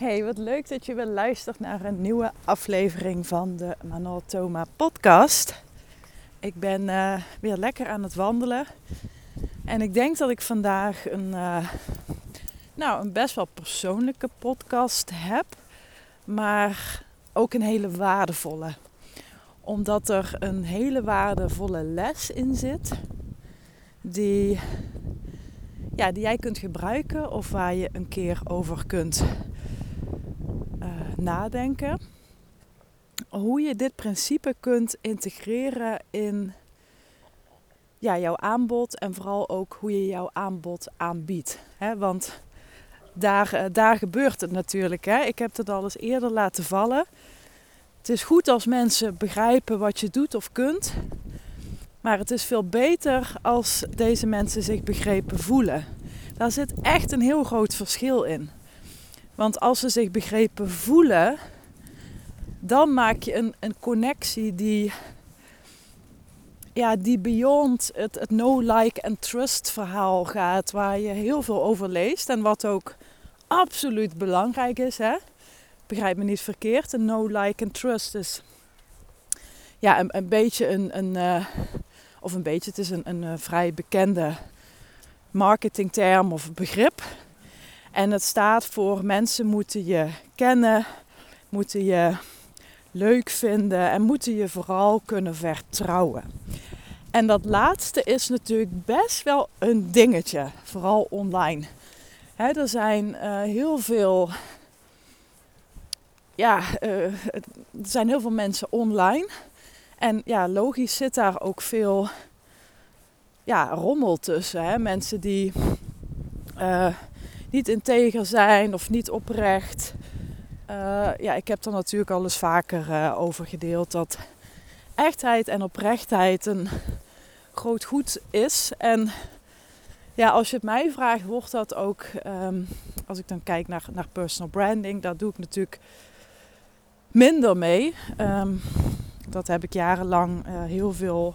Hey, wat leuk dat je weer luistert naar een nieuwe aflevering van de Manol Thoma podcast. Ik ben uh, weer lekker aan het wandelen. En ik denk dat ik vandaag een, uh, nou, een best wel persoonlijke podcast heb. Maar ook een hele waardevolle. Omdat er een hele waardevolle les in zit. Die, ja, die jij kunt gebruiken of waar je een keer over kunt nadenken. Hoe je dit principe kunt integreren in ja, jouw aanbod en vooral ook hoe je jouw aanbod aanbiedt. He, want daar, eh, daar gebeurt het natuurlijk. Ik heb het al eens eerder laten vallen. Het is goed als mensen begrijpen wat je doet of kunt. Maar het is veel beter als deze mensen zich begrepen voelen. Daar zit echt een heel groot verschil in. Want als ze zich begrepen voelen, dan maak je een, een connectie die, ja, die beyond het, het no, like en trust verhaal gaat, waar je heel veel over leest en wat ook absoluut belangrijk is. Hè? Begrijp me niet verkeerd, een no, like en trust is ja, een, beetje een, een uh, of een beetje, het is een, een uh, vrij bekende marketingterm of begrip. En het staat voor mensen moeten je kennen, moeten je leuk vinden en moeten je vooral kunnen vertrouwen. En dat laatste is natuurlijk best wel een dingetje, vooral online. er zijn uh, heel veel. Ja, uh, er zijn heel veel mensen online. En ja, logisch zit daar ook veel ja, rommel tussen. Hè? Mensen die uh, niet integer zijn of niet oprecht. Uh, ja, ik heb er natuurlijk al eens vaker uh, over gedeeld dat echtheid en oprechtheid een groot goed is. En ja, als je het mij vraagt, wordt dat ook, um, als ik dan kijk naar, naar personal branding, daar doe ik natuurlijk minder mee. Um, dat heb ik jarenlang uh, heel veel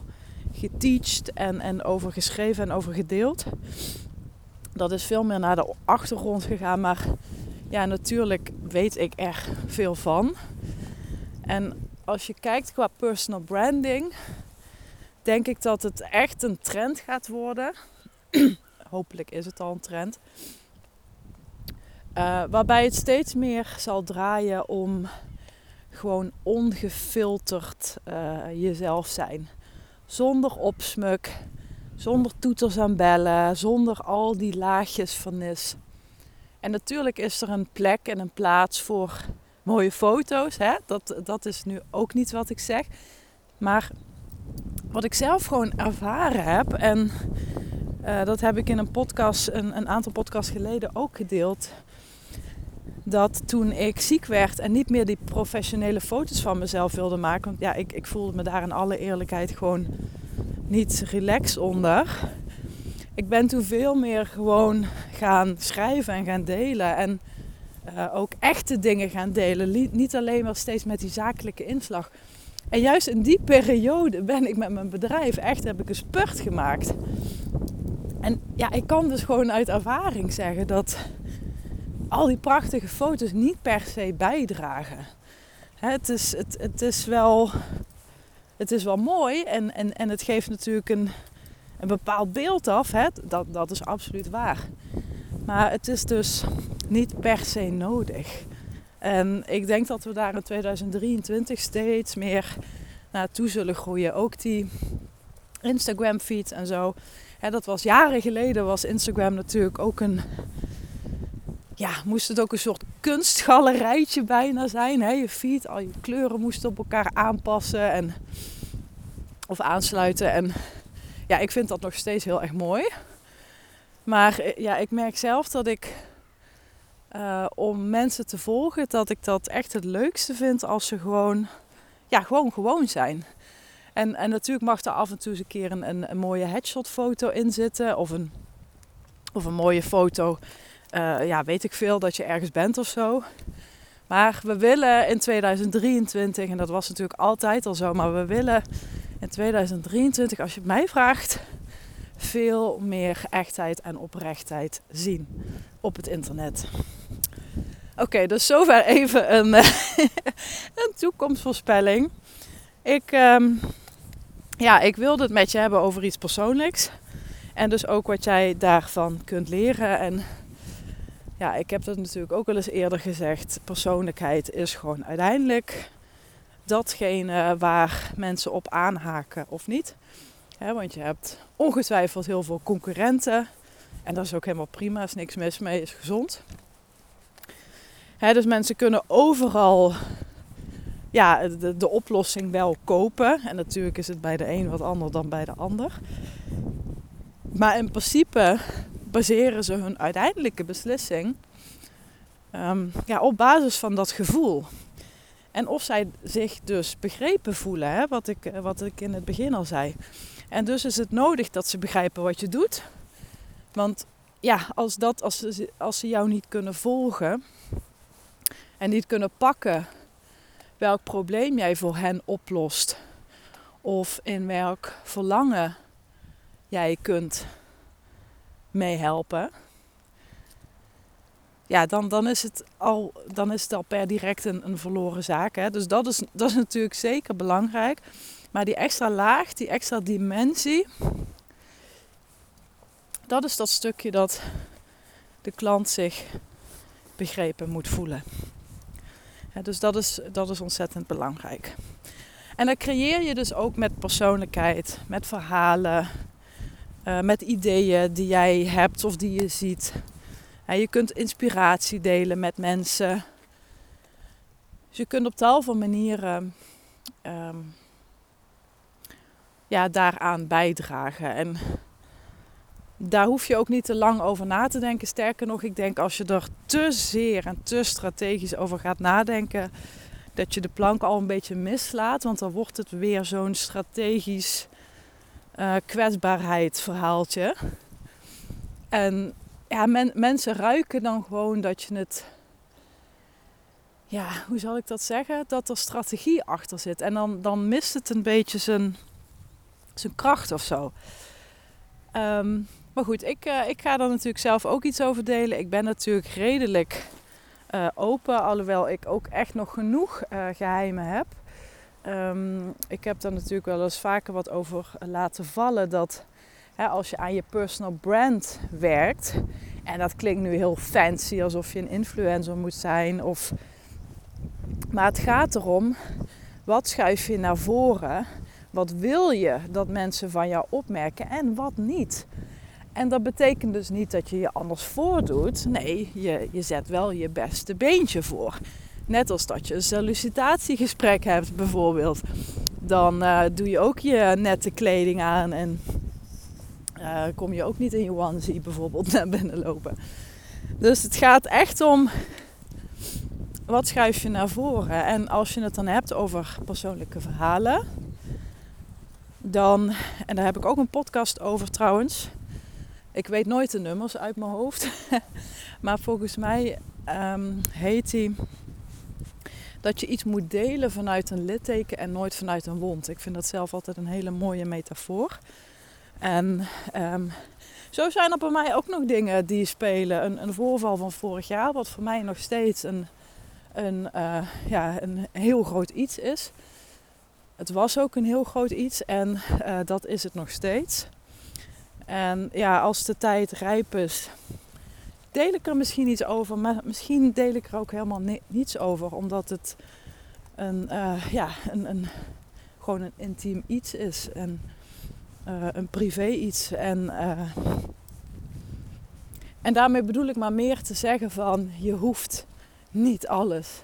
geteacht en, en over geschreven en over gedeeld dat is veel meer naar de achtergrond gegaan. Maar ja, natuurlijk weet ik er veel van. En als je kijkt qua personal branding, denk ik dat het echt een trend gaat worden. Hopelijk is het al een trend. Uh, waarbij het steeds meer zal draaien om gewoon ongefilterd uh, jezelf zijn. Zonder opsmuk, zonder toeters en bellen, zonder al die laagjes van. En natuurlijk is er een plek en een plaats voor mooie foto's. Hè? Dat, dat is nu ook niet wat ik zeg. Maar wat ik zelf gewoon ervaren heb, en uh, dat heb ik in een podcast, een, een aantal podcasts geleden ook gedeeld. Dat toen ik ziek werd en niet meer die professionele foto's van mezelf wilde maken. Want ja, ik, ik voelde me daar in alle eerlijkheid gewoon niet relax onder. Ik ben toen veel meer gewoon gaan schrijven en gaan delen. En uh, ook echte dingen gaan delen. Niet alleen maar steeds met die zakelijke inslag. En juist in die periode ben ik met mijn bedrijf echt heb ik een spurt gemaakt. En ja, ik kan dus gewoon uit ervaring zeggen dat al die prachtige foto's niet per se bijdragen. Het is, het, het is wel het is wel mooi en, en, en het geeft natuurlijk een, een bepaald beeld af. Hè? Dat, dat is absoluut waar. Maar het is dus niet per se nodig. En ik denk dat we daar in 2023 steeds meer naartoe zullen groeien. Ook die Instagram feed en zo. Dat was jaren geleden was Instagram natuurlijk ook een. Ja, moest het ook een soort kunstgalerijtje bijna zijn. Hè? Je feed, al je kleuren moesten op elkaar aanpassen. En of aansluiten. En ja, ik vind dat nog steeds heel erg mooi. Maar eh, ja, ik merk zelf dat ik uh, om mensen te volgen, dat ik dat echt het leukste vind als ze gewoon, ja, gewoon gewoon zijn. En, en natuurlijk mag er af en toe eens een keer een, een, een mooie headshot foto in zitten. Of een, of een mooie foto, uh, ja, weet ik veel, dat je ergens bent of zo. Maar we willen in 2023, en dat was natuurlijk altijd al zo, maar we willen in 2023, als je het mij vraagt, veel meer echtheid en oprechtheid zien op het internet. Oké, dus zover even een, een toekomstvoorspelling. Ik, ehm, ja, ik wilde het met je hebben over iets persoonlijks. En dus ook wat jij daarvan kunt leren. En ja, ik heb dat natuurlijk ook wel eens eerder gezegd. Persoonlijkheid is gewoon uiteindelijk datgene waar mensen op aanhaken of niet. want je hebt ongetwijfeld heel veel concurrenten. En dat is ook helemaal prima, is niks mis mee, is gezond. dus mensen kunnen overal ja, de, de oplossing wel kopen. En natuurlijk is het bij de een wat anders dan bij de ander. Maar in principe baseren ze hun uiteindelijke beslissing um, ja, op basis van dat gevoel. En of zij zich dus begrepen voelen, hè, wat, ik, eh, wat ik in het begin al zei. En dus is het nodig dat ze begrijpen wat je doet. Want ja, als, dat, als, ze, als ze jou niet kunnen volgen en niet kunnen pakken welk probleem jij voor hen oplost, of in welk verlangen jij kunt meehelpen, ja, dan, dan, is het al, dan is het al per direct een, een verloren zaak. Hè? Dus dat is, dat is natuurlijk zeker belangrijk. Maar die extra laag, die extra dimensie, dat is dat stukje dat de klant zich begrepen moet voelen. dus dat is, dat is ontzettend belangrijk. En dat creëer je dus ook met persoonlijkheid, met verhalen, uh, met ideeën die jij hebt of die je ziet. je kunt inspiratie delen met mensen. Dus je kunt op tal van manieren um, ja, daaraan bijdragen. En daar hoef je ook niet te lang over na te denken. Sterker nog, ik denk als je er te zeer en te strategisch over gaat nadenken, dat je de plank al een beetje mislaat. Want dan wordt het weer zo'n strategisch uh, kwetsbaarheid verhaaltje. En ja, mensen ruiken dan gewoon dat je het. Ja, hoe zal ik dat zeggen? Dat er strategie achter zit. En dan, dan mist het een beetje zijn, zijn kracht of zo. Ehm, maar goed, ik, uh, ik ga er natuurlijk zelf ook iets over delen. Ik ben natuurlijk redelijk uh, open, alhoewel ik ook echt nog genoeg geheimen heb. Um, ik heb daar natuurlijk wel eens vaker wat over laten vallen dat hè, als je aan je personal brand werkt, en dat klinkt nu heel fancy alsof je een influencer moet zijn, of, maar het gaat erom wat schuif je naar voren, wat wil je dat mensen van jou opmerken en wat niet. En dat betekent dus niet dat je je anders voordoet. Nee, je, je zet wel je beste beentje voor. Net als dat je een sollicitatiegesprek hebt bijvoorbeeld. Dan uh, doe je ook je nette kleding aan en uh, kom je ook niet in je onesie bijvoorbeeld naar binnen lopen. Dus het gaat echt om wat schuif je naar voren. En als je het dan hebt over persoonlijke verhalen, dan, en daar heb ik ook een podcast over trouwens. Ik weet nooit de nummers uit mijn hoofd. maar volgens mij um, heet die dat je iets moet delen vanuit een litteken en nooit vanuit een wond. Ik vind dat zelf altijd een hele mooie metafoor. En um, zo zijn er bij mij ook nog dingen die spelen. Een, een, voorval van vorig jaar, wat voor mij nog steeds een, een, uh, ja, een heel groot iets is. Het was ook een heel groot iets en uh, dat is het nog steeds. En ja, als de tijd rijp is, deel ik er misschien iets over, maar misschien deel ik er ook helemaal niets over, omdat het een, uh, ja, een, een, gewoon een intiem iets is en uh, een privé iets. En, uh, en daarmee bedoel ik maar meer te zeggen van je hoeft niet alles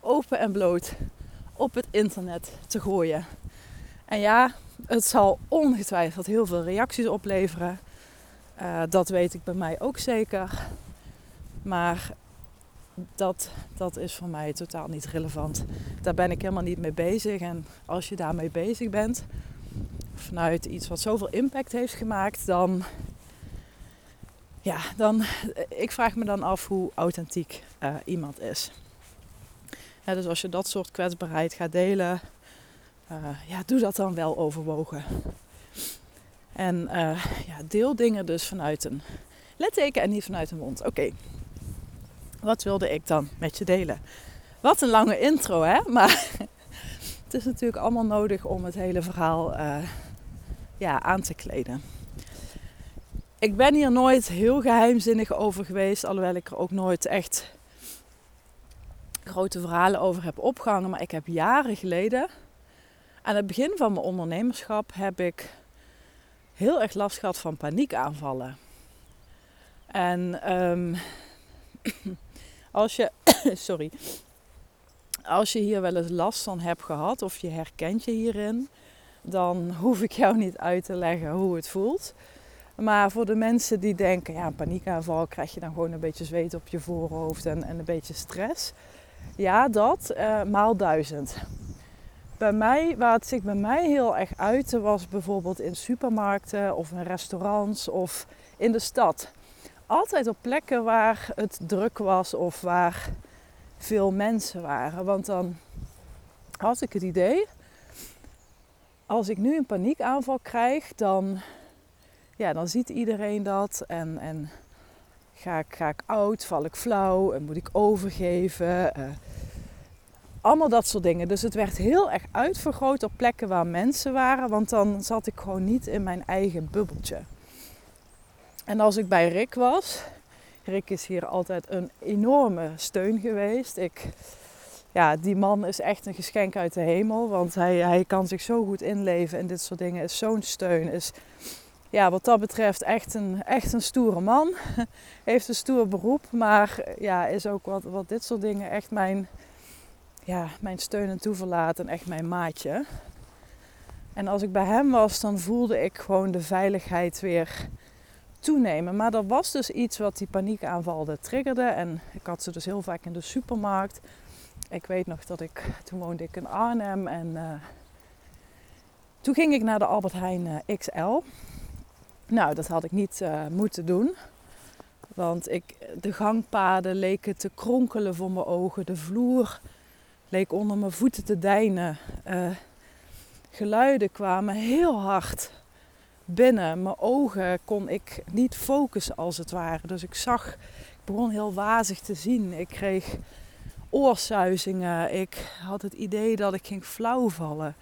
open en bloot op het internet te gooien. En ja, het zal ongetwijfeld heel veel reacties opleveren. Dat weet ik bij mij ook zeker. Maar dat, dat is voor mij totaal niet relevant. Daar ben ik helemaal niet mee bezig. En als je daarmee bezig bent, vanuit iets wat zoveel impact heeft gemaakt, dan. Ja, dan. Ik vraag me dan af hoe authentiek uh, iemand is. Dus als je dat soort kwetsbaarheid gaat delen, uh, ja, doe dat dan wel overwogen. En uh, ja, deel dingen dus vanuit een litteken en niet vanuit een mond. Oké, Wat wilde ik dan met je delen? Wat een lange intro, hè? Maar het is natuurlijk allemaal nodig om het hele verhaal uh, ja, aan te kleden. Ik ben hier nooit heel geheimzinnig over geweest, alhoewel ik er ook nooit echt grote verhalen over heb opgehangen. Maar ik heb jaren geleden, aan het begin van mijn ondernemerschap, heb ik heel erg last gehad van paniekaanvallen. En um, als je, sorry, als je hier wel eens last van hebt gehad of je herkent je hierin, dan hoef ik jou niet uit te leggen hoe het voelt. Maar voor de mensen die denken, ja, een paniekaanval krijg je dan gewoon een beetje zweet op je voorhoofd en, en een beetje stress. Ja, dat uh, maal duizend. Bij mij, waar het zich bij mij heel erg uitte, was bijvoorbeeld in supermarkten of in restaurants of in de stad. Altijd op plekken waar het druk was of waar veel mensen waren. Want dan had ik het idee, als ik nu een paniekaanval krijg, dan, ja, dan ziet iedereen dat. En, en ga, ik, ga ik oud, val ik flauw en moet ik overgeven. Uh, allemaal dat soort dingen. Dus het werd heel erg uitvergroot op plekken waar mensen waren. Want dan zat ik gewoon niet in mijn eigen bubbeltje. En als ik bij Rick was, Rick is hier altijd een enorme steun geweest. Ik, ja, die man is echt een geschenk uit de hemel. Want hij, hij kan zich zo goed inleven in dit soort dingen. Is zo'n steun. Is ja, wat dat betreft echt een, echt een stoere man. Heeft een stoer beroep. Maar ja, is ook wat, wat dit soort dingen echt mijn, ja, mijn steun en toeverlaat. En echt mijn maatje. En als ik bij hem was, dan voelde ik gewoon de veiligheid weer toenemen. Maar dat was dus iets wat die paniekaanvallen triggerde. En ik had ze dus heel vaak in de supermarkt. Ik weet nog dat ik, toen woonde ik in Arnhem en uh, toen ging ik naar de Albert Heijn eh, XL. Nou, dat had ik niet uh, moeten doen. Want ik, de gangpaden leken te kronkelen voor mijn ogen. De vloer leek onder mijn voeten te deinen. geluiden kwamen heel hard binnen. Mijn ogen kon ik niet focussen als het ware. Dus ik zag, ik begon heel wazig te zien. Ik kreeg oorsuizingen. Ik had het idee dat ik ging flauwvallen.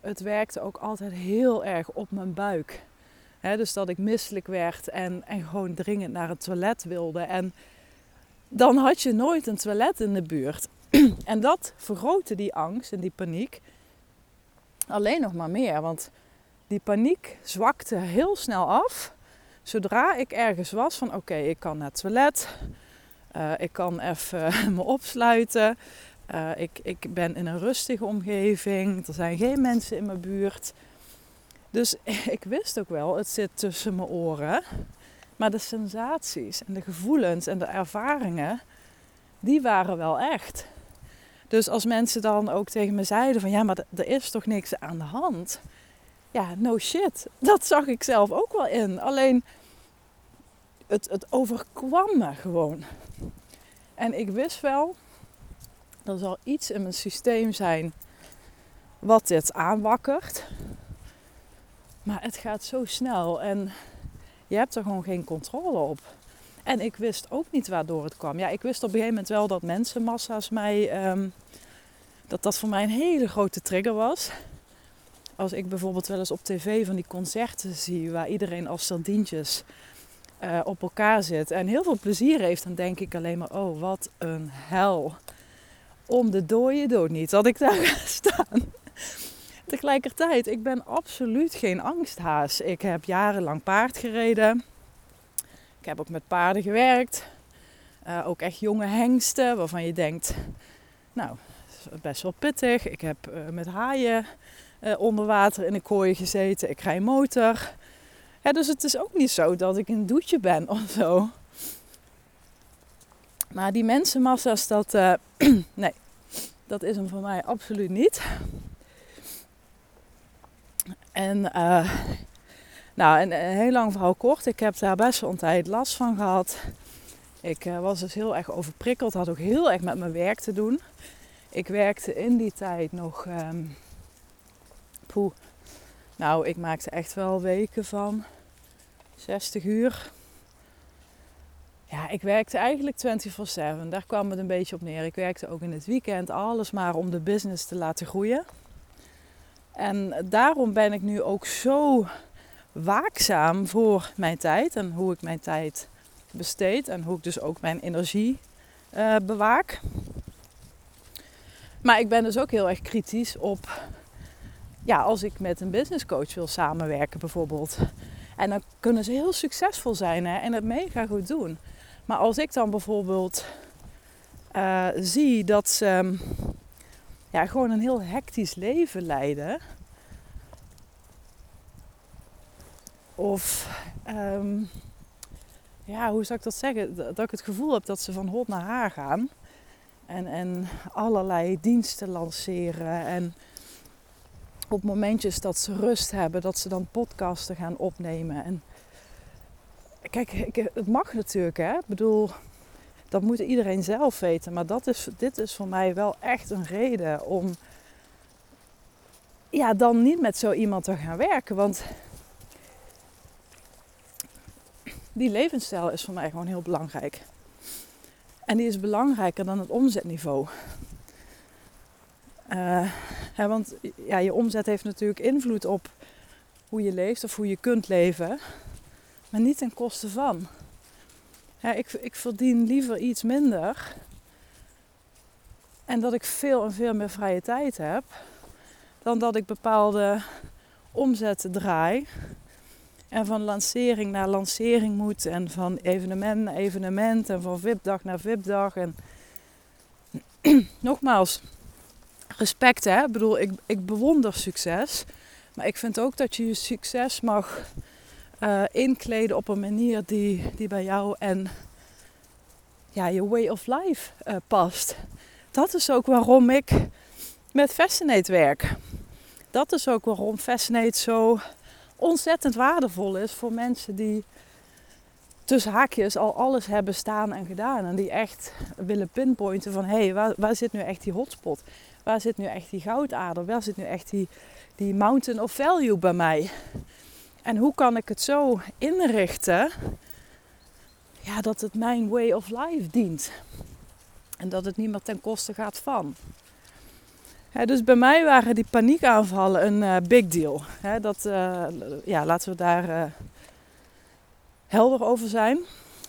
Het werkte ook altijd heel erg op mijn buik. dus dat ik misselijk werd en, en gewoon dringend naar het toilet wilde. En dan had je nooit een toilet in de buurt. en dat vergrootte die angst en die paniek alleen nog maar meer. Want die paniek zwakte heel snel af. Zodra ik ergens was van oké, ik kan naar het toilet. Uh, ik kan even me opsluiten. Uh, ik, ik ben in een rustige omgeving. Er zijn geen mensen in mijn buurt. Dus ik wist ook wel, het zit tussen mijn oren. Maar de sensaties en de gevoelens en de ervaringen, die waren wel echt. Dus als mensen dan ook tegen me zeiden van ja, maar er is toch niks aan de hand ja, no shit. Dat zag ik zelf ook wel in. Alleen het, het overkwam me gewoon. En ik wist wel, er zal iets in mijn systeem zijn wat dit aanwakkert. Maar het gaat zo snel en je hebt er gewoon geen controle op. En ik wist ook niet waardoor het kwam. Ja, ik wist op een gegeven moment wel dat mensenmassa's mij. Um, dat dat voor mij een hele grote trigger was als ik bijvoorbeeld wel eens op tv van die concerten zie waar iedereen als sardientjes uh, op elkaar zit en heel veel plezier heeft, dan denk ik alleen maar: oh, wat een hel. Om de dode dood niet dat ik daar ga staan. Tegelijkertijd, ik ben absoluut geen angsthaas. Ik heb jarenlang paard gereden. Ik heb ook met paarden gewerkt. Uh, ook echt jonge hengsten waarvan je denkt, nou, best wel pittig. Ik heb uh, met haaien onder water in een kooi gezeten. Ik rij motor. Dus het is ook niet zo dat ik een doetje ben of zo. Maar die mensenmassa's, dat, uh, nee, dat is hem voor mij absoluut niet. En, uh, nou, een, heel lang verhaal kort. Ik heb daar best wel een tijd last van gehad. Ik was dus heel erg overprikkeld. Had ook heel erg met mijn werk te doen. Ik werkte in die tijd nog um, Nou, ik maakte echt wel weken van 60 uur. ja, ik werkte eigenlijk 24/7. Daar kwam het een beetje op neer. Ik werkte ook in het weekend, alles maar om de business te laten groeien. En daarom ben ik nu ook zo waakzaam voor mijn tijd en hoe ik mijn tijd besteed en hoe ik dus ook mijn energie uh, bewaak. Maar ik ben dus ook heel erg kritisch op, ja, als ik met een business coach wil samenwerken bijvoorbeeld. En dan kunnen ze heel succesvol zijn hè, en het mega goed doen. Maar als ik dan bijvoorbeeld uh, zie dat ze ja, gewoon een heel hectisch leven leiden. Of um, ja, hoe zou ik dat zeggen? Dat ik het gevoel heb dat ze van hot naar haar gaan. En, en allerlei diensten lanceren. En op momentjes dat ze rust hebben, dat ze dan podcasten gaan opnemen. En kijk, het mag natuurlijk, hè. Ik bedoel, dat moet iedereen zelf weten. Maar dat is, dit is voor mij wel echt een reden om ja, dan niet met zo iemand te gaan werken. Want die levensstijl is voor mij gewoon heel belangrijk. En die is belangrijker dan het omzetniveau. Hè, want ja, je omzet heeft natuurlijk invloed op hoe je leeft of hoe je kunt leven, maar niet ten koste van. Ik, ik verdien liever iets minder en dat ik veel en veel meer vrije tijd heb, dan dat ik bepaalde omzetten draai en van lancering naar lancering moet. En van evenement naar evenement. En van VIP-dag naar VIP-dag. En nogmaals, respect hè. Ik bedoel, ik, ik bewonder succes. Maar ik vind ook dat je je succes mag uh, inkleden op een manier die, die bij jou en ja, je way of life uh, past. Dat is ook waarom ik met Fascinate werk. Dat is ook waarom Fascinate zo ontzettend waardevol is voor mensen die tussen haakjes al alles hebben staan en gedaan. En die echt willen pinpointen van hé, hey, waar, waar zit nu echt die hotspot? Waar zit nu echt die goudader? Waar zit nu echt die, die mountain of value bij mij? En hoe kan ik het zo inrichten ja, dat het mijn way of life dient? En dat het niet meer ten koste gaat van dus bij mij waren die paniekaanvallen een uh, big deal. dat, uh, ja, laten we daar uh, helder over zijn.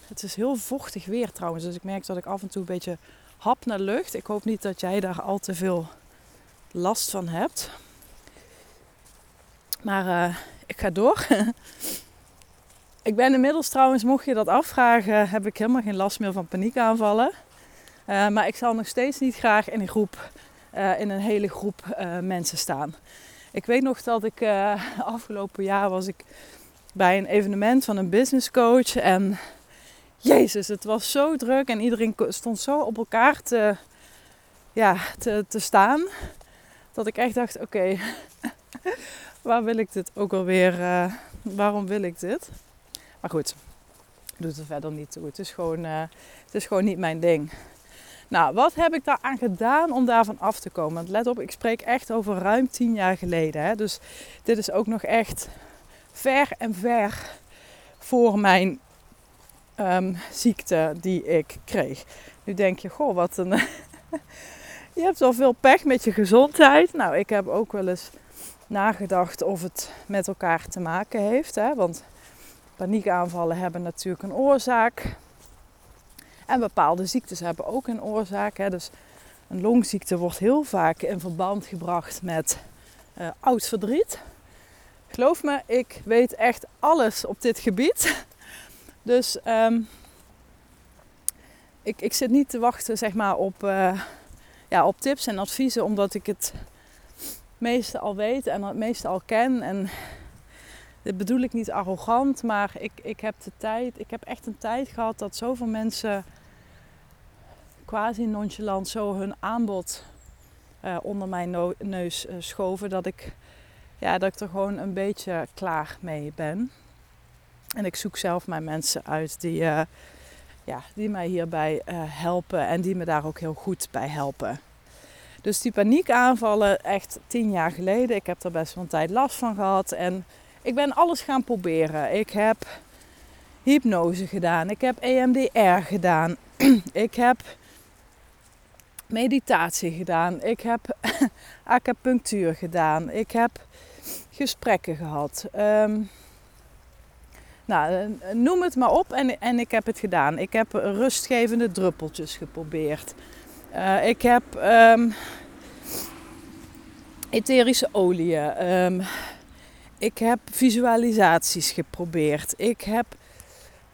Het is heel vochtig weer trouwens, dus ik merk dat ik af en toe een beetje hap naar lucht. Ik hoop niet dat jij daar al te veel last van hebt. Maar ik ga door. ik ben inmiddels trouwens, mocht je dat afvragen, heb ik helemaal geen last meer van paniekaanvallen. maar ik zal nog steeds niet graag in een groep uh, in een hele groep uh, mensen staan. Ik weet nog dat ik uh, afgelopen jaar was ik bij een evenement van een business coach en Jezus, het was zo druk en iedereen stond zo op elkaar te, ja, te, te staan. Dat ik echt dacht, oké, waar wil ik dit ook alweer, uh, waarom wil ik dit? Maar goed, doet er verder niet toe. Het is gewoon, uh, het is gewoon niet mijn ding. Nou, wat heb ik daar aan gedaan om daarvan af te komen? Want let op, ik spreek echt over ruim tien jaar geleden. Hè? Dus dit is ook nog echt ver en ver voor mijn um, ziekte die ik kreeg. Nu denk je, goh, wat een. je hebt wel veel pech met je gezondheid. Nou, ik heb ook wel eens nagedacht of het met elkaar te maken heeft. Hè? Want paniekaanvallen hebben natuurlijk een oorzaak. En bepaalde ziektes hebben ook een oorzaak. Hè. Dus een longziekte wordt heel vaak in verband gebracht met uh, oud verdriet. Geloof me, ik weet echt alles op dit gebied. Dus um, ik, ik zit niet te wachten zeg maar, op, uh, ja, op tips en adviezen, omdat ik het meeste al weet en het meeste al ken. En dit bedoel ik niet arrogant, maar ik, ik heb de tijd, ik heb echt een tijd gehad dat zoveel mensen quasi nonchalant zo hun aanbod uh, onder mijn neus uh, schoven dat ik, ja, dat ik er gewoon een beetje klaar mee ben. En ik zoek zelf mijn mensen uit die, uh, ja, die mij hierbij helpen en die me daar ook heel goed bij helpen. Dus die paniekaanvallen, echt tien jaar geleden, ik heb er best wel een tijd last van gehad. En ik ben alles gaan proberen. Ik heb hypnose gedaan. Ik heb EMDR gedaan. ik heb meditatie gedaan. Ik heb acupunctuur gedaan. Ik heb gesprekken gehad. Um, nou, eh, noem het maar op en, en ik heb het gedaan. Ik heb rustgevende druppeltjes geprobeerd. Uh, ik heb um, etherische oliën. Um, ik heb visualisaties geprobeerd. Ik heb,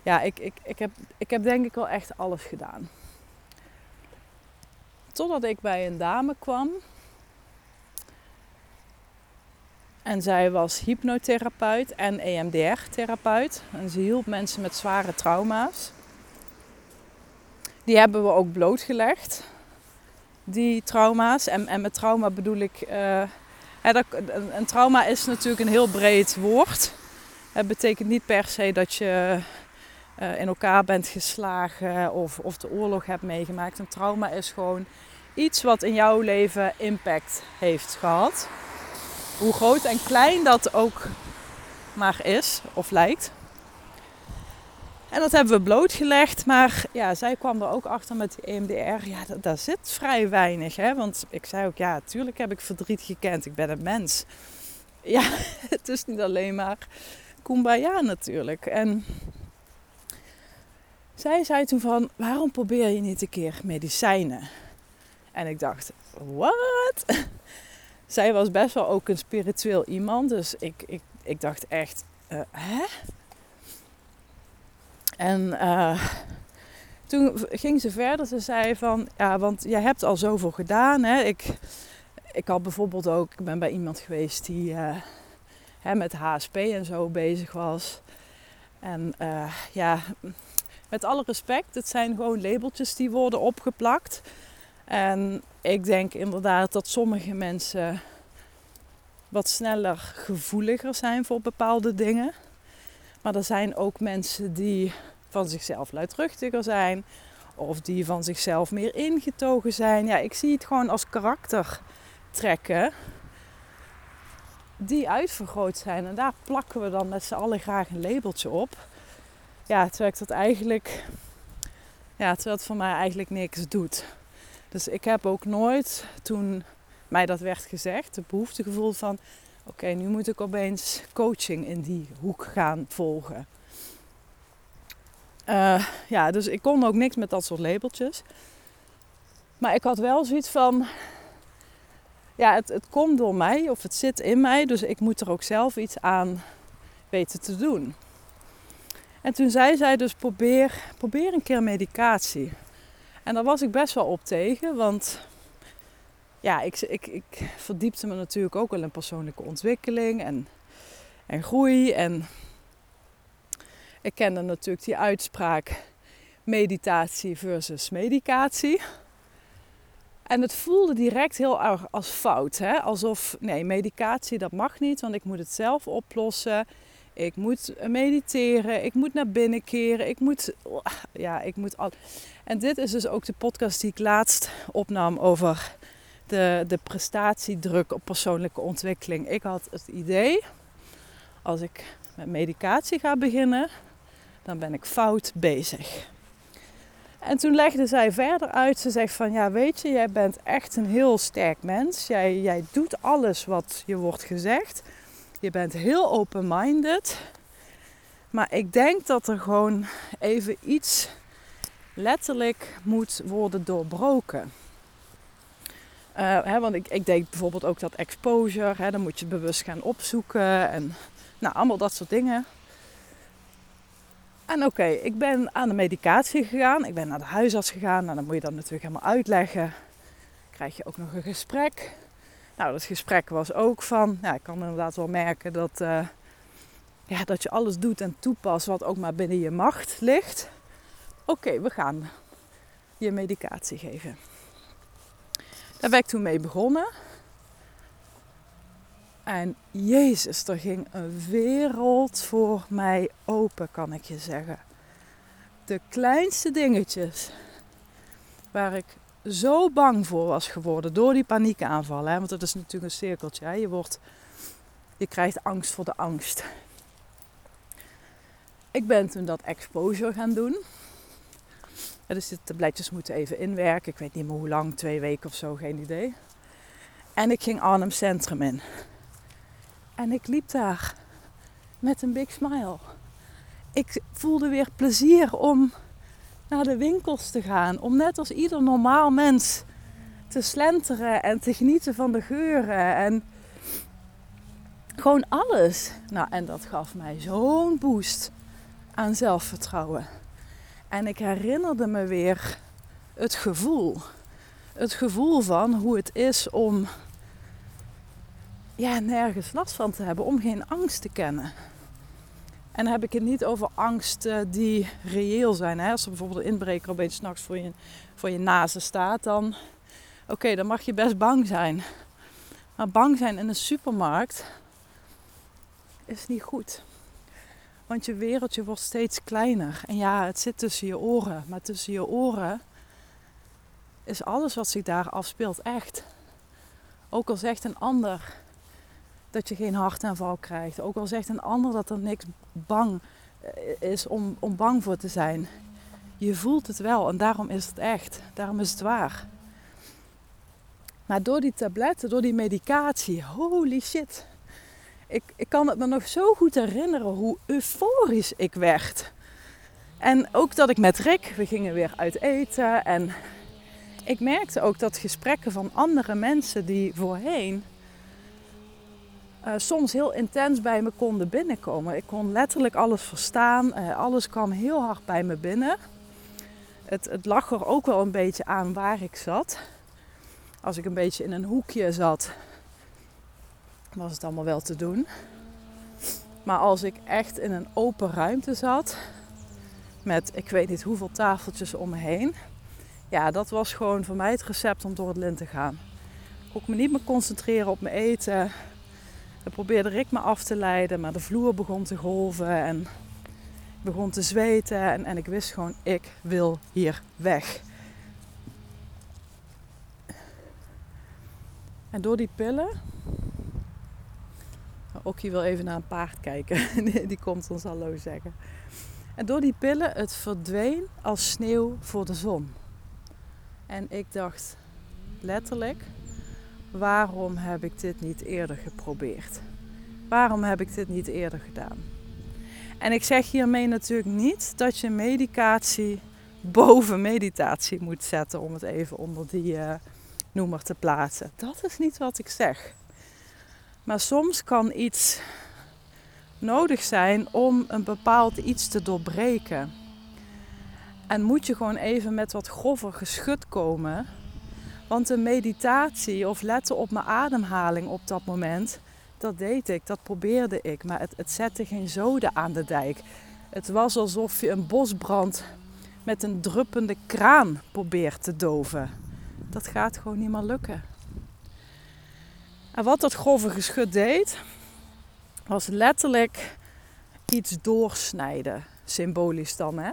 ja, ik, ik, ik, heb, ik heb denk ik wel echt alles gedaan. Totdat ik bij een dame kwam. En zij was hypnotherapeut en EMDR-therapeut. En ze hielp mensen met zware trauma's. Die hebben we ook blootgelegd, die trauma's. En, en met trauma bedoel ik. Uh, een trauma is natuurlijk een heel breed woord. Het betekent niet per se dat je uh, in elkaar bent geslagen of, of de oorlog hebt meegemaakt. Een trauma is gewoon iets wat in jouw leven impact heeft gehad. Hoe groot en klein dat ook maar is of lijkt. En dat hebben we blootgelegd. Maar ja, zij kwam er ook achter met EMDR. Ja, daar zit vrij weinig. Hè? Want ik zei ook, ja, natuurlijk heb ik verdriet gekend. Ik ben een mens. Ja, het is niet alleen maar kumbaya natuurlijk. En zij zei toen van, waarom probeer je niet een keer medicijnen? En ik dacht, wat? Zij was best wel ook een spiritueel iemand. Dus ik, ik, ik dacht echt, uh, hè? En uh, toen ging ze verder. Ze zei van, ja, want jij hebt al zoveel gedaan. Hè? Ik, ik had bijvoorbeeld ook, ik ben bij iemand geweest die uh, hè, met HSP en zo bezig was. En ja, met alle respect, het zijn gewoon labeltjes die worden opgeplakt. En ik denk inderdaad dat sommige mensen wat sneller gevoeliger zijn voor bepaalde dingen. Maar er zijn ook mensen die van zichzelf luidruchtiger zijn. Of die van zichzelf meer ingetogen zijn. Ja, ik zie het gewoon als karaktertrekken. Die uitvergroot zijn. En daar plakken we dan met z'n allen graag een labeltje op. Ja, terwijl dat eigenlijk... Ja, terwijl het voor mij eigenlijk niks doet. Dus ik heb ook nooit, toen mij dat werd gezegd, de behoefte gevoeld van... Oké, nu moet ik opeens coaching in die hoek gaan volgen. Uh, ja, dus ik kon ook niks met dat soort labeltjes. Maar ik had wel zoiets van... Ja, het, het komt door mij of het zit in mij. Dus ik moet er ook zelf iets aan weten te doen. En toen zei zij dus probeer, probeer een keer medicatie. En daar was ik best wel op tegen, want ja, ik, ik, ik verdiepte me natuurlijk ook wel in persoonlijke ontwikkeling en, en groei. En ik kende natuurlijk die uitspraak meditatie versus medicatie. En het voelde direct heel erg als fout. Hè? Alsof, nee, medicatie dat mag niet, want ik moet het zelf oplossen. Ik moet mediteren, ik moet naar binnen keren, ik moet, ja, ik moet al. En dit is dus ook de podcast die ik laatst opnam over de, de prestatiedruk op persoonlijke ontwikkeling. Ik had het idee, als ik met medicatie ga beginnen, dan ben ik fout bezig. En toen legde zij verder uit. Ze zegt van ja, weet je, jij bent echt een heel sterk mens. Jij, jij doet alles wat je wordt gezegd. Je bent heel open-minded. Maar ik denk dat er gewoon even iets letterlijk moet worden doorbroken. Uh, hè, want ik, ik denk bijvoorbeeld ook dat exposure, hè, dan moet je bewust gaan opzoeken en nou, allemaal dat soort dingen. En oké, ik ben aan de medicatie gegaan, ik ben naar de huisarts gegaan, nou, dan moet je dat natuurlijk helemaal uitleggen. Krijg je ook nog een gesprek. Nou, dat gesprek was ook van, ik kan inderdaad wel merken dat, uh, ja, dat je alles doet en toepast wat ook maar binnen je macht ligt. Oké, we gaan je medicatie geven. Daar ben ik toen mee begonnen. En Jezus, er ging een wereld voor mij open, kan ik je zeggen. De kleinste dingetjes waar ik zo bang voor was geworden door die paniekaanvallen. Hè? Want het is natuurlijk een cirkeltje. Je, wordt, je krijgt angst voor de angst. Ik ben toen dat exposure gaan doen. Dus de tabletjes moeten even inwerken. Ik weet niet meer hoe lang, twee weken of zo, geen idee. En ik ging Arnhem Centrum in. En ik liep daar met een big smile. Ik voelde weer plezier om naar de winkels te gaan. Om net als ieder normaal mens te slenteren en te genieten van de geuren. En gewoon alles. Nou, en dat gaf mij zo'n boost aan zelfvertrouwen. En ik herinnerde me weer het gevoel. Het gevoel van hoe het is om ja, nergens last van te hebben, om geen angst te kennen. En dan heb ik het niet over angsten die reëel zijn. Hè? Als er bijvoorbeeld een inbreker opeens s'nachts voor je, voor je nazen staat, dan, oké, dan mag je best bang zijn. Maar bang zijn in een supermarkt is niet goed. Want je wereldje wordt steeds kleiner. En ja, het zit tussen je oren. Maar tussen je oren is alles wat zich daar afspeelt echt. Ook al zegt een ander dat je geen hartaanval krijgt. Ook al zegt een ander dat er niks bang eh, is om, om bang voor te zijn. Je voelt het wel en daarom is het echt. Daarom is het waar. Maar door die tabletten, door die medicatie, holy shit. Ik, ik kan het me nog zo goed herinneren hoe euforisch ik werd. En ook dat ik met Rick, we gingen weer uit eten. En ik merkte ook dat gesprekken van andere mensen die voorheen uh, soms heel intens bij me konden binnenkomen. Ik kon letterlijk alles verstaan. Uh, alles kwam heel hard bij me binnen. Het, het lag er ook wel een beetje aan waar ik zat. Als ik een beetje in een hoekje zat, was het allemaal wel te doen. Maar als ik echt in een open ruimte zat, met ik weet niet hoeveel tafeltjes om me heen, ja, dat was gewoon voor mij het recept om door het lint te gaan. Ik kon me niet meer concentreren op mijn eten. Dan probeerde ik me af te leiden, maar de vloer begon te golven en ik begon te zweten. En, en ik wist gewoon, ik wil hier weg. En door die pillen. Okkie wil even naar een paard kijken. die komt ons hallo zeggen. En door die pillen, het verdween als sneeuw voor de zon. En ik dacht letterlijk, waarom heb ik dit niet eerder geprobeerd? Waarom heb ik dit niet eerder gedaan? En ik zeg hiermee natuurlijk niet dat je medicatie boven meditatie moet zetten, om het even onder die uh, noemer te plaatsen. Dat is niet wat ik zeg. Maar soms kan iets nodig zijn om een bepaald iets te doorbreken. En moet je gewoon even met wat grover geschud komen want de meditatie of letten op mijn ademhaling op dat moment, dat deed ik, dat probeerde ik. Maar het, het zette geen zoden aan de dijk. Het was alsof je een bosbrand met een druppende kraan probeert te doven. Dat gaat gewoon niet meer lukken. En wat dat grove geschut deed, was letterlijk iets doorsnijden, symbolisch dan. Hè?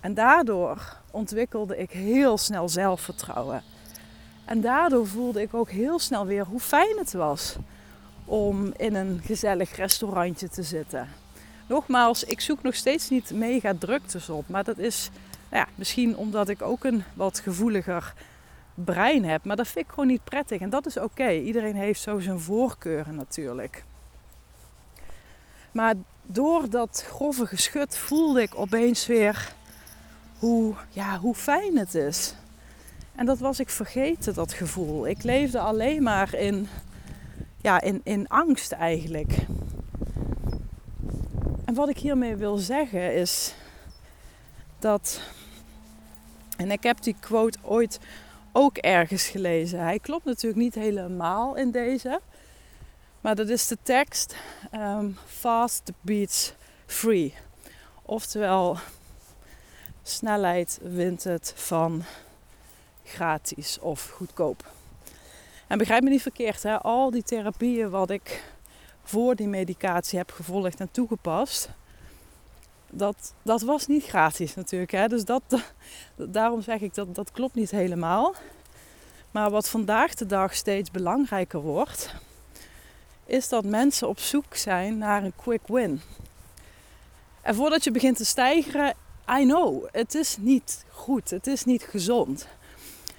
En daardoor ontwikkelde ik heel snel zelfvertrouwen. En daardoor voelde ik ook heel snel weer hoe fijn het was om in een gezellig restaurantje te zitten. Nogmaals, ik zoek nog steeds niet mega druktes op. Maar dat is ja, misschien omdat ik ook een wat gevoeliger brein heb. Maar dat vind ik gewoon niet prettig. En dat is oké. Iedereen heeft zo zijn voorkeuren natuurlijk. Maar door dat grove geschut voelde ik opeens weer hoe, ja, hoe fijn het is. En dat was ik vergeten, dat gevoel. Ik leefde alleen maar in, ja, in, in angst eigenlijk. En wat ik hiermee wil zeggen is dat. En ik heb die quote ooit ook ergens gelezen. Hij klopt natuurlijk niet helemaal in deze. Maar dat is de tekst um, Fast beats free. Oftewel, snelheid wint het van gratis of goedkoop. En begrijp me niet verkeerd, hè? al die therapieën wat ik voor die medicatie heb gevolgd en toegepast, dat, dat was niet gratis natuurlijk. Hè? Dus dat, daarom zeg ik dat dat klopt niet helemaal. Maar wat vandaag de dag steeds belangrijker wordt, is dat mensen op zoek zijn naar een quick win. En voordat je begint te stijgeren, I know, het is niet goed, het is niet gezond.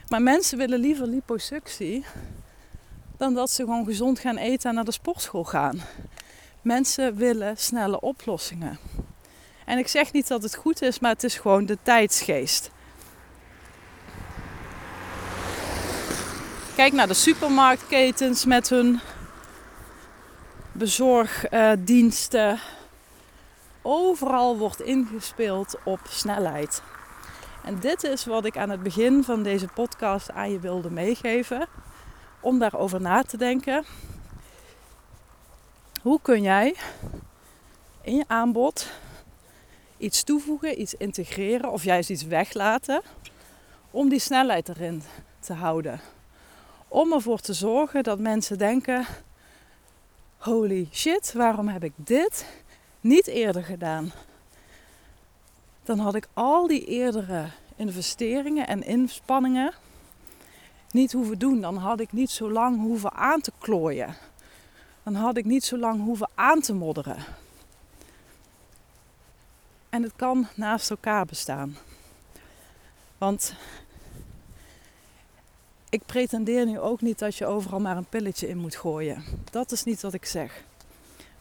Maar mensen willen liever liposuctie dan dat ze gewoon gezond gaan eten en naar de sportschool gaan. Mensen willen snelle oplossingen. En ik zeg niet dat het goed is, maar het is gewoon de tijdsgeest. Kijk naar de supermarktketens met hun bezorgdiensten. Overal wordt ingespeeld op snelheid. En dit is wat ik aan het begin van deze podcast aan je wilde meegeven. Om daarover na te denken. Hoe kun jij in je aanbod iets toevoegen, iets integreren of juist iets weglaten om die snelheid erin te houden? Om ervoor te zorgen dat mensen denken: holy shit, waarom heb ik dit niet eerder gedaan? Dan had ik al die eerdere investeringen en inspanningen niet hoeven doen. Dan had ik niet zo lang hoeven aan te klooien. Dan had ik niet zo lang hoeven aan te modderen. En het kan naast elkaar bestaan. Want ik pretendeer nu ook niet dat je overal maar een pilletje in moet gooien. Dat is niet wat ik zeg.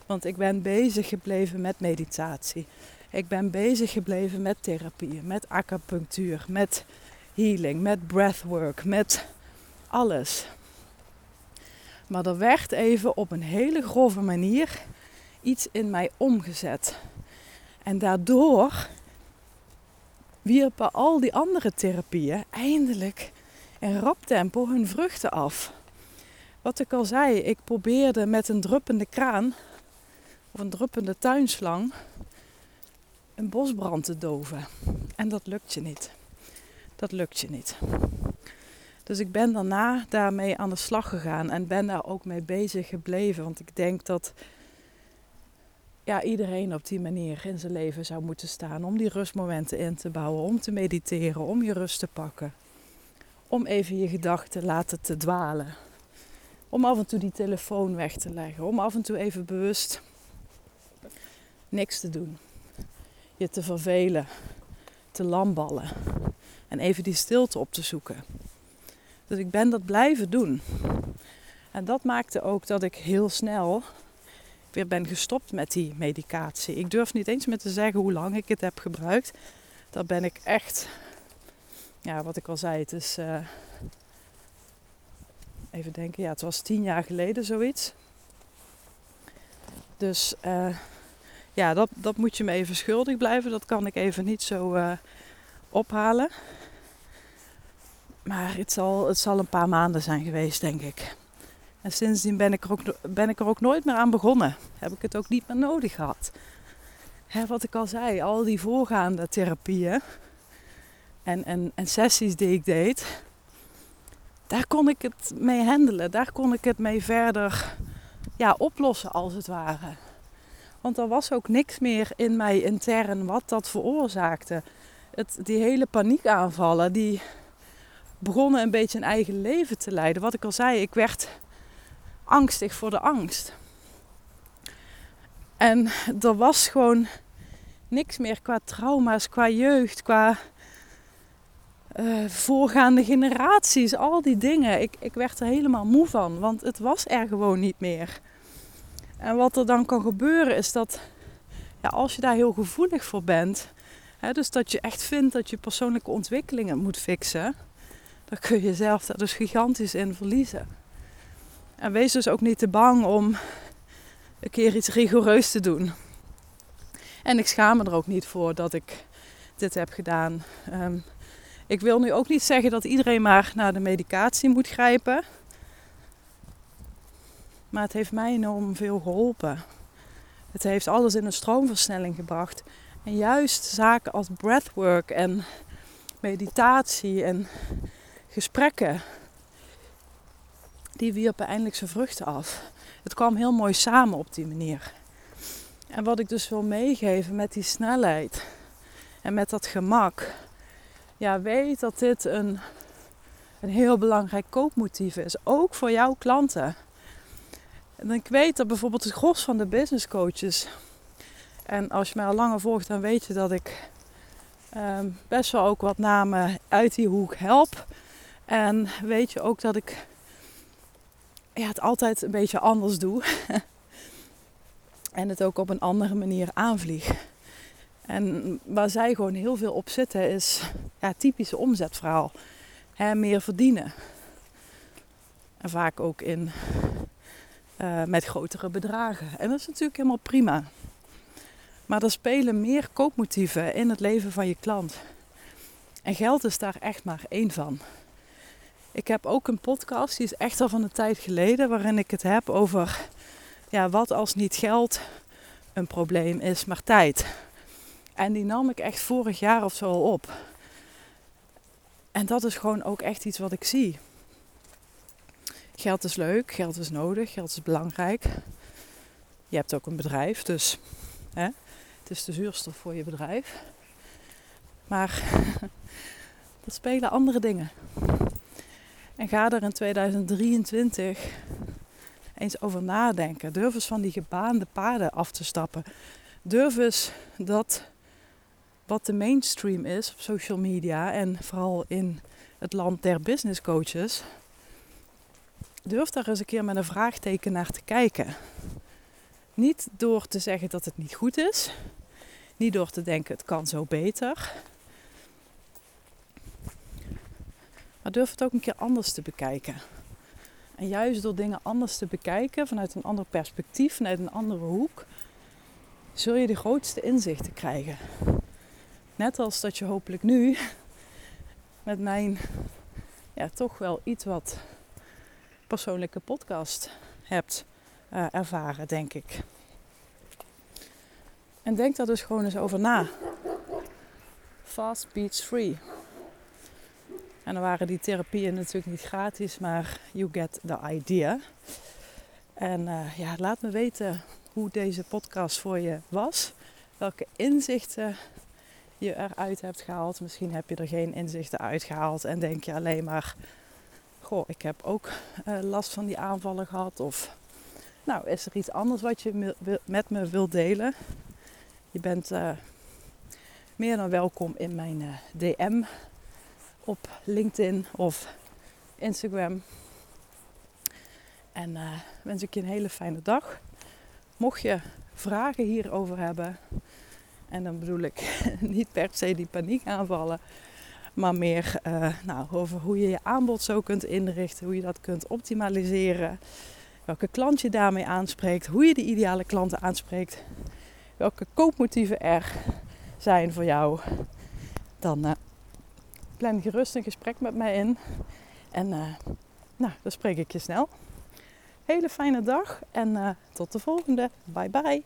Want ik ben bezig gebleven met meditatie. Ik ben bezig gebleven met therapieën, met acupunctuur, met healing, met breathwork, met alles. Maar er werd even op een hele grove manier iets in mij omgezet. En daardoor wierpen al die andere therapieën eindelijk in rap tempo hun vruchten af. Wat ik al zei, ik probeerde met een druppende kraan of een druppende tuinslang een bosbrand te doven. En dat lukt je niet. Dat lukt je niet. Dus ik ben daarna daarmee aan de slag gegaan en ben daar ook mee bezig gebleven. Want ik denk dat ja, iedereen op die manier in zijn leven zou moeten staan. Om die rustmomenten in te bouwen, om te mediteren, om je rust te pakken. Om even je gedachten laten te dwalen. Om af en toe die telefoon weg te leggen. Om af en toe even bewust niks te doen. Je te vervelen, te lamballen. En even die stilte op te zoeken. Dus ik ben dat blijven doen. En dat maakte ook dat ik heel snel weer ben gestopt met die medicatie. Ik durf niet eens meer te zeggen hoe lang ik het heb gebruikt. Dat ben ik echt, ja, wat ik al zei, het is, uh, even denken, ja, het was tien jaar geleden zoiets. Dus uh, ja, dat, dat moet je me even schuldig blijven. Dat kan ik even niet zo uh, ophalen. Maar het zal, het zal een paar maanden zijn geweest, denk ik. En sindsdien ben ik, er ook, ben ik er ook nooit meer aan begonnen. Heb ik het ook niet meer nodig gehad. Wat ik al zei, al die voorgaande therapieën en, en, en sessies die ik deed, daar kon ik het mee handelen. Daar kon ik het mee verder ja, oplossen, als het ware. Want er was ook niks meer in mij intern wat dat veroorzaakte. Het, die hele paniekaanvallen, die begonnen een beetje een eigen leven te leiden. Wat ik al zei, ik werd angstig voor de angst. En er was gewoon niks meer qua trauma's, qua jeugd, qua uh, voorgaande generaties, al die dingen. Ik, ik werd er helemaal moe van, want het was er gewoon niet meer. En wat er dan kan gebeuren is dat ja, als je daar heel gevoelig voor bent, hè, dus dat je echt vindt dat je persoonlijke ontwikkelingen moet fixen, dan kun je jezelf daar dus gigantisch in verliezen. En wees dus ook niet te bang om een keer iets rigoureus te doen. En ik schaam me er ook niet voor dat ik dit heb gedaan. Um, ik wil nu ook niet zeggen dat iedereen maar naar de medicatie moet grijpen. Maar het heeft mij enorm veel geholpen. Het heeft alles in een stroomversnelling gebracht. En juist zaken als breathwork en meditatie en gesprekken, die wierpen eindelijk zijn vruchten af. Het kwam heel mooi samen op die manier. En wat ik dus wil meegeven met die snelheid en met dat gemak. Ja, weet dat dit een, een heel belangrijk koopmotief is. Ook voor jouw klanten. En ik weet dat bijvoorbeeld het gros van de business coaches En als je mij al langer volgt, dan weet je dat ik ehm, best wel ook wat namen uit die hoek help. En weet je ook dat ik ja, het altijd een beetje anders doe. en het ook op een andere manier aanvlieg. En waar zij gewoon heel veel op zitten is ja, typische omzetverhaal. Hè, meer verdienen. En vaak ook in, uh, met grotere bedragen. En dat is natuurlijk helemaal prima. Maar er spelen meer koopmotieven in het leven van je klant. En geld is daar echt maar één van. Ik heb ook een podcast, die is echt al van een tijd geleden, waarin ik het heb over ja, wat als niet geld een probleem is, maar tijd. En die nam ik echt vorig jaar of zo al op. En dat is gewoon ook echt iets wat ik zie. Geld is leuk, geld is nodig, geld is belangrijk. Je hebt ook een bedrijf, dus hè, het is de zuurstof voor je bedrijf. Maar er spelen andere dingen. En ga er in 2023 eens over nadenken. Durf eens van die gebaande paden af te stappen. Durf eens dat wat de mainstream is op social media en vooral in het land der business coaches. Durf daar eens een keer met een vraagteken naar te kijken. Niet door te zeggen dat het niet goed is. Niet door te denken het kan zo beter. Maar durf het ook een keer anders te bekijken. En juist door dingen anders te bekijken, vanuit een ander perspectief, vanuit een andere hoek, zul je de grootste inzichten krijgen. Net als dat je hopelijk nu met mijn ja, toch wel iets wat persoonlijke podcast hebt uh, ervaren, denk ik. En denk daar dus gewoon eens over na. Fast beats free. En dan waren die therapieën natuurlijk niet gratis, maar you get the idea. En uh, ja, laat me weten hoe deze podcast voor je was. Welke inzichten je eruit hebt gehaald. Misschien heb je er geen inzichten uitgehaald en denk je alleen maar: Goh, ik heb ook uh, last van die aanvallen gehad. Of nou, is er iets anders wat je met me wilt delen? Je bent uh, meer dan welkom in mijn DM op LinkedIn of Instagram. En uh, wens ik je een hele fijne dag. Mocht je vragen hierover hebben, en dan bedoel ik niet per se die paniek aanvallen, maar meer uh, nou, over hoe je je aanbod zo kunt inrichten, hoe je dat kunt optimaliseren, welke klant je daarmee aanspreekt, hoe je de ideale klanten aanspreekt, welke koopmotieven er zijn voor jou. Dan uh, plan gerust een gesprek met mij in. En uh, nou, dan spreek ik je snel. Hele fijne dag en uh, tot de volgende. Bye bye.